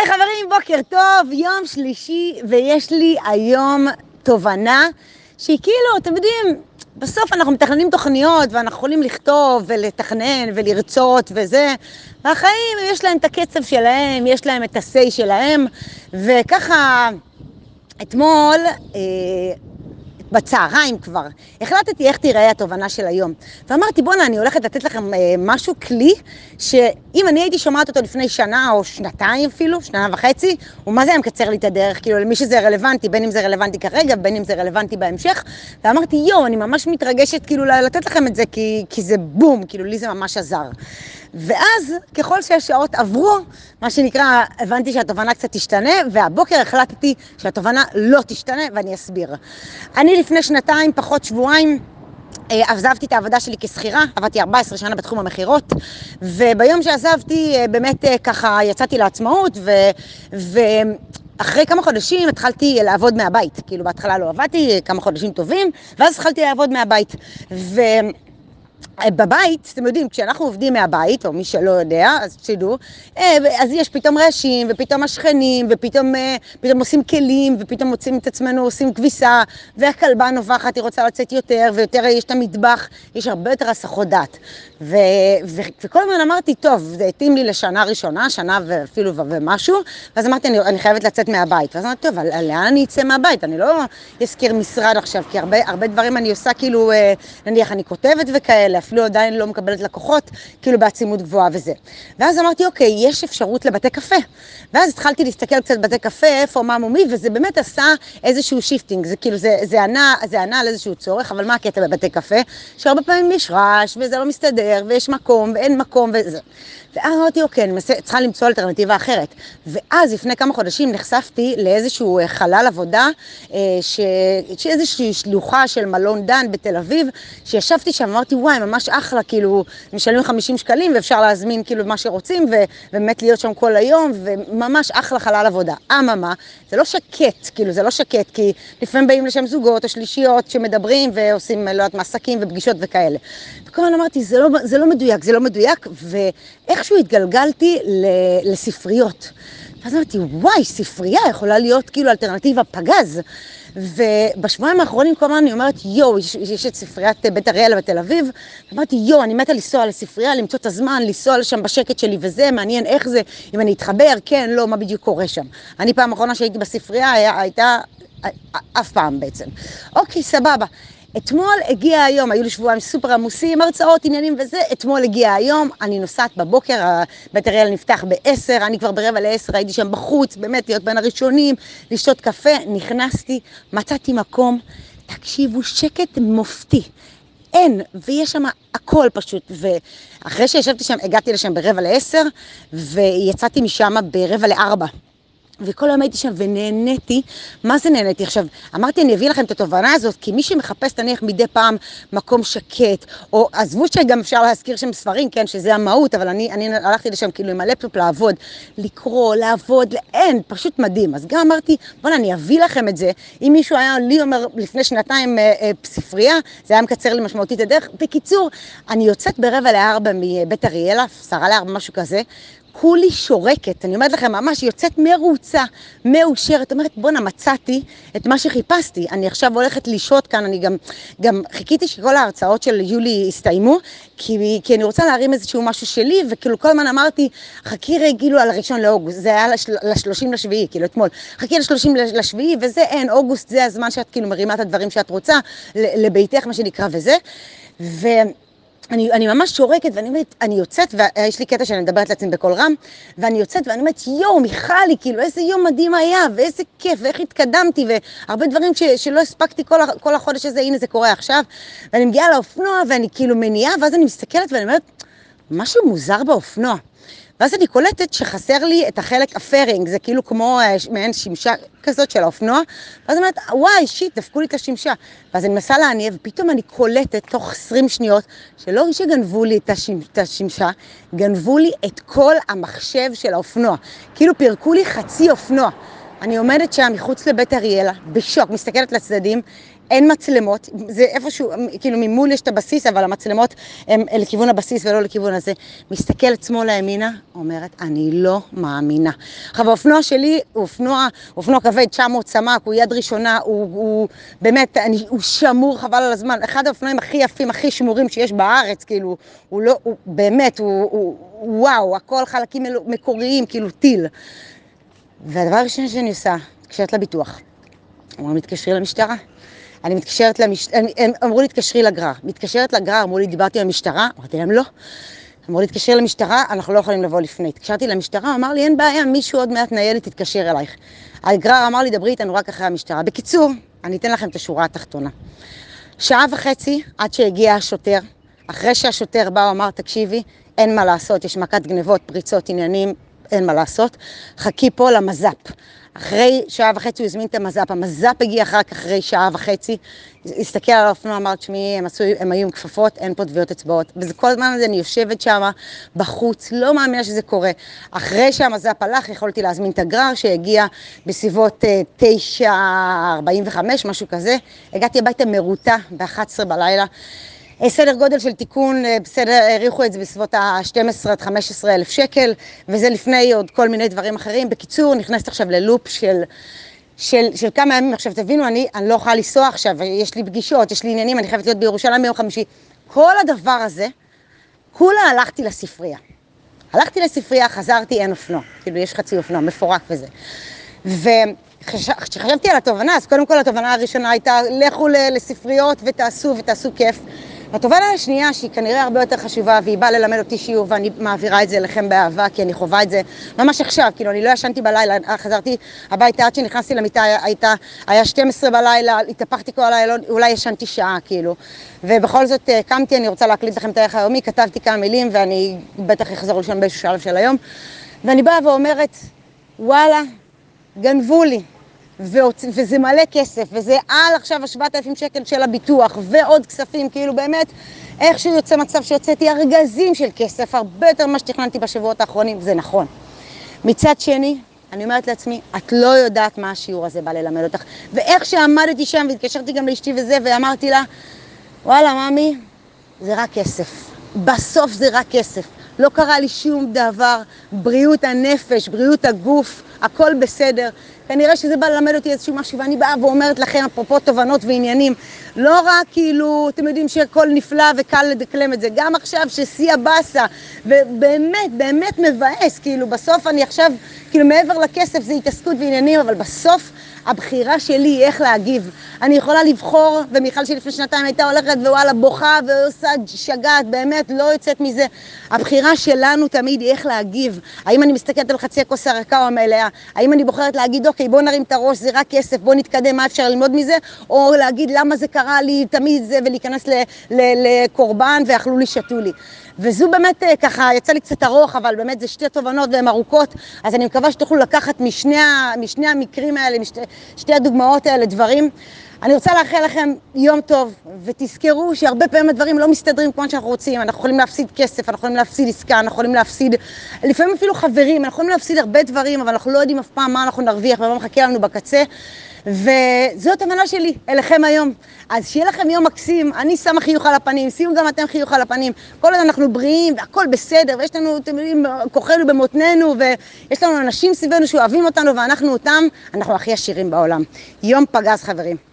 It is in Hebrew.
היי חברים, בוקר טוב, יום שלישי, ויש לי היום תובנה שהיא כאילו, אתם יודעים, בסוף אנחנו מתכננים תוכניות ואנחנו יכולים לכתוב ולתכנן ולרצות וזה, והחיים יש להם את הקצב שלהם, יש להם את ה-say שלהם, וככה אתמול אה, בצהריים כבר, החלטתי איך תיראה התובנה של היום. ואמרתי, בואנה, אני הולכת לתת לכם אה, משהו, כלי, שאם אני הייתי שומעת אותו לפני שנה או שנתיים אפילו, שנה וחצי, הוא מה זה היה מקצר לי את הדרך, כאילו, למי שזה רלוונטי, בין אם זה רלוונטי כרגע, בין אם זה רלוונטי בהמשך. ואמרתי, יואו, אני ממש מתרגשת כאילו לתת לכם את זה, כי, כי זה בום, כאילו, לי זה ממש עזר. ואז, ככל שהשעות עברו, מה שנקרא, הבנתי שהתובנה קצת תשתנה, והבוקר החלטתי שהתובנה לא תשתנה, ואני אסביר. אני לפני שנתיים, פחות שבועיים, אה, עזבתי את העבודה שלי כשכירה, עבדתי 14 שנה בתחום המכירות, וביום שעזבתי, אה, באמת אה, ככה יצאתי לעצמאות, ו... ו... אחרי כמה חודשים התחלתי לעבוד מהבית, כאילו בהתחלה לא עבדתי, כמה חודשים טובים, ואז התחלתי לעבוד מהבית. ו... בבית, אתם יודעים, כשאנחנו עובדים מהבית, או מי שלא יודע, אז תדעו, אה, אז יש פתאום רעשים, ופתאום השכנים, ופתאום אה, פתאום עושים כלים, ופתאום מוצאים את עצמנו עושים כביסה, והכלבה נובחת, היא רוצה לצאת יותר, ויותר יש את המטבח, יש הרבה יותר הסחות דעת. ו- ו- וכל הזמן אמרתי, טוב, זה התאים לי לשנה ראשונה, שנה ואפילו ומשהו, ואז אמרתי, אני, אני חייבת לצאת מהבית. ואז אמרתי, טוב, לאן אני אצא מהבית? אני לא אזכיר משרד עכשיו, כי הרבה, הרבה דברים אני עושה, כאילו, אה, נניח, אני כותבת וכאלה, אפילו עדיין לא מקבלת לקוחות, כאילו בעצימות גבוהה וזה. ואז אמרתי, אוקיי, יש אפשרות לבתי קפה. ואז התחלתי להסתכל קצת בבתי קפה, איפה, מה מומי, וזה באמת עשה איזשהו shifting. זה כאילו, זה, זה, ענה, זה ענה על איזשהו צורך, אבל מה הקטע בבתי קפה? שהרבה פעמים יש רעש, וזה לא מסתדר, ויש מקום, ואין מקום, וזה. ואז אמרתי, אוקיי, אני צריכה למצוא אלטרנטיבה אחרת. ואז לפני כמה חודשים נחשפתי לאיזשהו אה, חלל עבודה, אה, ש... שאיזושהי שלוחה של מלון דן בתל אביב, שישבתי שם, אמרתי, וואי, ממש אחלה, כאילו, משלמים 50 שקלים ואפשר להזמין כאילו מה שרוצים, ובאמת להיות שם כל היום, וממש אחלה חלל עבודה. אממה, זה לא שקט, כאילו, זה לא שקט, כי לפעמים באים לשם זוגות או שלישיות שמדברים ועושים, לא יודעת, מעסקים ופגישות וכאלה. וכל הזמן אמרתי, זה לא, זה לא מדויק, זה לא מדויק, ואיכשהו התגלגלתי לספריות. ואז אמרתי, וואי, ספרייה יכולה להיות כאילו אלטרנטיבה פגז. ובשבועיים האחרונים כל הזמן אני אומרת, יואו, יש, יש את ספריית בית אריאלה בתל אביב, אמרתי, יואו, אני מתה לנסוע לספרייה, למצוא את הזמן, לנסוע לשם בשקט שלי וזה, מעניין איך זה, אם אני אתחבר, כן, לא, מה בדיוק קורה שם. אני פעם אחרונה שהייתי בספרייה היה, הייתה, אף פעם בעצם. אוקיי, סבבה. אתמול הגיע היום, היו לי שבועיים סופר עמוסים, הרצאות, עניינים וזה, אתמול הגיע היום, אני נוסעת בבוקר, בית אריאל נפתח בעשר, אני כבר ברבע לעשר, הייתי שם בחוץ, באמת להיות בין הראשונים, לשתות קפה, נכנסתי, מצאתי מקום, תקשיבו, שקט מופתי. אין, ויש שם הכל פשוט, ואחרי שישבתי שם, הגעתי לשם ברבע לעשר, ויצאתי משם ברבע לארבע. וכל היום הייתי שם ונהניתי. מה זה נהניתי? עכשיו, אמרתי, אני אביא לכם את התובנה הזאת, כי מי שמחפש, נניח, מדי פעם מקום שקט, או עזבו שגם אפשר להזכיר שם ספרים, כן, שזה המהות, אבל אני, אני הלכתי לשם כאילו עם הלפטופ לעבוד, לקרוא, לעבוד, אין, פשוט מדהים. אז גם אמרתי, בוא'נה, אני אביא לכם את זה. אם מישהו היה לי אומר לפני שנתיים אה, אה, ספרייה, זה היה מקצר לי משמעותית הדרך. בקיצור, אני יוצאת ברבע לארבע מבית אריאלה, עשרה לארבע, משהו כזה, כולי שורקת, אני אומרת לכם, ממש יוצאת מרוצה, מאושרת, אומרת, בואנה, מצאתי את מה שחיפשתי. אני עכשיו הולכת לשהות כאן, אני גם, גם חיכיתי שכל ההרצאות של יולי יסתיימו, כי, כי אני רוצה להרים איזשהו משהו שלי, וכאילו כל הזמן אמרתי, חכי רגע, כאילו על הראשון לאוגוסט, זה היה לשלושים לשביעי, כאילו אתמול, חכי לשלושים לשביעי, וזה אין, אוגוסט זה הזמן שאת כאילו מרימה את הדברים שאת רוצה, לביתך, מה שנקרא, וזה. ו... אני, אני ממש שורקת, ואני אומרת, אני יוצאת, ויש לי קטע שאני מדברת לעצמי בקול רם, ואני יוצאת ואני אומרת, יואו, מיכלי, כאילו, איזה יום מדהים היה, ואיזה כיף, ואיך התקדמתי, והרבה דברים ש, שלא הספקתי כל, כל החודש הזה, הנה זה קורה עכשיו. ואני מגיעה לאופנוע, ואני כאילו מניעה, ואז אני מסתכלת ואני אומרת, משהו מוזר באופנוע. ואז אני קולטת שחסר לי את החלק הפרינג, זה כאילו כמו אה, מעין שמשה כזאת של האופנוע, ואז אני אומרת, וואי, שיט, דפקו לי את השמשה. ואז אני מנסה להניע, ופתאום אני קולטת תוך 20 שניות, שלא שגנבו לי את, השמש, את השמשה, גנבו לי את כל המחשב של האופנוע. כאילו פירקו לי חצי אופנוע. אני עומדת שם מחוץ לבית אריאלה, בשוק, מסתכלת לצדדים, אין מצלמות, זה איפשהו, כאילו ממול יש את הבסיס, אבל המצלמות הן לכיוון הבסיס ולא לכיוון הזה. מסתכלת שמאלה ימינה, אומרת, אני לא מאמינה. עכשיו, האופנוע שלי הוא אופנוע, אופנוע כבד, 900 סמ"ק, הוא יד ראשונה, הוא, הוא באמת, אני, הוא שמור חבל על הזמן. אחד האופנועים הכי יפים, הכי שמורים שיש בארץ, כאילו, הוא לא, הוא באמת, הוא, הוא וואו, הכל חלקים מקוריים, כאילו טיל. והדבר הראשון שאני עושה, מתקשרת לביטוח. אמרו, מתקשרי למשטרה. אני מתקשרת למשטרה, הם אמרו לי, תתקשרי לגרר. מתקשרת לגרר, אמרו לי, דיברתי עם המשטרה? אמרתי להם, לא. אמרו לי, תתקשרי למשטרה, אנחנו לא יכולים לבוא לפני. התקשרתי למשטרה, אמר לי, אין בעיה, מישהו עוד מעט ניידת תתקשר אלייך. הגרר אמר לי, דברי איתנו רק אחרי המשטרה. בקיצור, אני אתן לכם את השורה התחתונה. שעה וחצי עד שהגיע השוטר, אחרי שהשוטר בא, הוא אמר, תקשיבי, אין מה לעשות, יש מכת גנבות, פריצות, עניינים, אין מה לעשות. חכי פה למז"פ. אחרי שעה וחצי הוא הזמין את המז"פ, המז"פ הגיע אחר כך אחרי שעה וחצי, הסתכל על האופנוע, אמר, תשמעי, הם, הם היו עם כפפות, אין פה טביעות אצבעות. וזה כל הזמן הזה, אני יושבת שם בחוץ, לא מאמינה שזה קורה. אחרי שהמז"פ הלך, יכולתי להזמין את הגרר שהגיע בסביבות 9.45, משהו כזה. הגעתי הביתה מרוטה ב-11 בלילה. סדר גודל של תיקון, אה, בסדר, העריכו את זה בסביבות ה-12 עד 15 אלף שקל, וזה לפני עוד כל מיני דברים אחרים. בקיצור, נכנסת עכשיו ללופ של... של, של כמה ימים, עכשיו תבינו, אני, אני לא יכולה לנסוע עכשיו, יש לי פגישות, יש לי עניינים, אני חייבת להיות בירושלים ביום חמישי. כל הדבר הזה, כולה הלכתי לספרייה. הלכתי לספרייה, חזרתי, אין אופנוע. כאילו, יש חצי אופנוע, מפורק וזה. וכשחשבתי על התובנה, אז קודם כל התובנה הראשונה הייתה, לכו לספריות ותעשו ותעשו כיף. התובנה השנייה, שהיא כנראה הרבה יותר חשובה, והיא באה ללמד אותי שיעור, ואני מעבירה את זה אליכם באהבה, כי אני חווה את זה ממש עכשיו, כאילו, אני לא ישנתי בלילה, חזרתי הביתה עד שנכנסתי למיטה, הייתה, היה 12 בלילה, התהפכתי כל הלילה, אולי ישנתי שעה, כאילו. ובכל זאת אה, קמתי, אני רוצה להקליט לכם את הערך היומי, כתבתי כמה מילים, ואני בטח אחזור לישון באיזשהו שלב של היום. ואני באה ואומרת, וואלה, גנבו לי. וזה מלא כסף, וזה על עכשיו השבעת אלפים שקל של הביטוח, ועוד כספים, כאילו באמת, איכשהו יוצא מצב שיוצאתי ארגזים של כסף, הרבה יותר ממה שתכננתי בשבועות האחרונים, זה נכון. מצד שני, אני אומרת לעצמי, את לא יודעת מה השיעור הזה בא ללמד אותך. ואיך שעמדתי שם, והתקשרתי גם לאשתי וזה, ואמרתי לה, וואלה, ממי, זה רק כסף. בסוף זה רק כסף. לא קרה לי שום דבר, בריאות הנפש, בריאות הגוף, הכל בסדר. כנראה שזה בא ללמד אותי איזשהו משהו, ואני באה ואומרת לכם, אפרופו תובנות ועניינים, לא רק כאילו, אתם יודעים שהכל נפלא וקל לדקלם את זה, גם עכשיו ששיא הבאסה, ובאמת, באמת מבאס, כאילו בסוף אני עכשיו, כאילו מעבר לכסף זה התעסקות ועניינים, אבל בסוף הבחירה שלי איך להגיב. אני יכולה לבחור, ומיכל שלפני שנתיים הייתה הולכת ווואלה בוכה ועושה שגעת, באמת לא יוצאת מזה. הבחירה שלנו תמיד היא איך להגיב. האם אני מסתכלת על חצי הכוס הריקה או המלאה? האם אני בוחרת להגיד, אוקיי, בוא נרים את הראש, זה רק כסף, בוא נתקדם, מה אפשר ללמוד מזה? או להגיד למה זה קרה לי תמיד זה, ולהיכנס לקורבן ואכלו לי, שתו לי. וזו באמת אה, ככה, יצא לי קצת ארוך, אבל באמת זה שתי תובנות והן ארוכות, אז אני מקווה שתוכלו לקחת משני, משני המקרים האלה, משתי שתי הדוגמאות האלה, דברים. אני רוצה לאחל לכם יום טוב, ותזכרו שהרבה פעמים הדברים לא מסתדרים כמו שאנחנו רוצים. אנחנו יכולים להפסיד כסף, אנחנו יכולים להפסיד עסקה, אנחנו יכולים להפסיד, לפעמים אפילו חברים, אנחנו יכולים להפסיד הרבה דברים, אבל אנחנו לא יודעים אף פעם מה אנחנו נרוויח ומה מחכה לנו בקצה. וזאת המנה שלי אליכם היום. אז שיהיה לכם יום מקסים, אני שמה חיוך על הפנים, שימו גם אתם חיוך על הפנים. כל עוד אנחנו בריאים והכל בסדר, ויש לנו, אתם יודעים, כוחנו במותנינו, ויש לנו אנשים סביבנו שאוהבים אותנו ואנחנו אותם, אנחנו הכי עשירים בעולם. יום פגז חברים.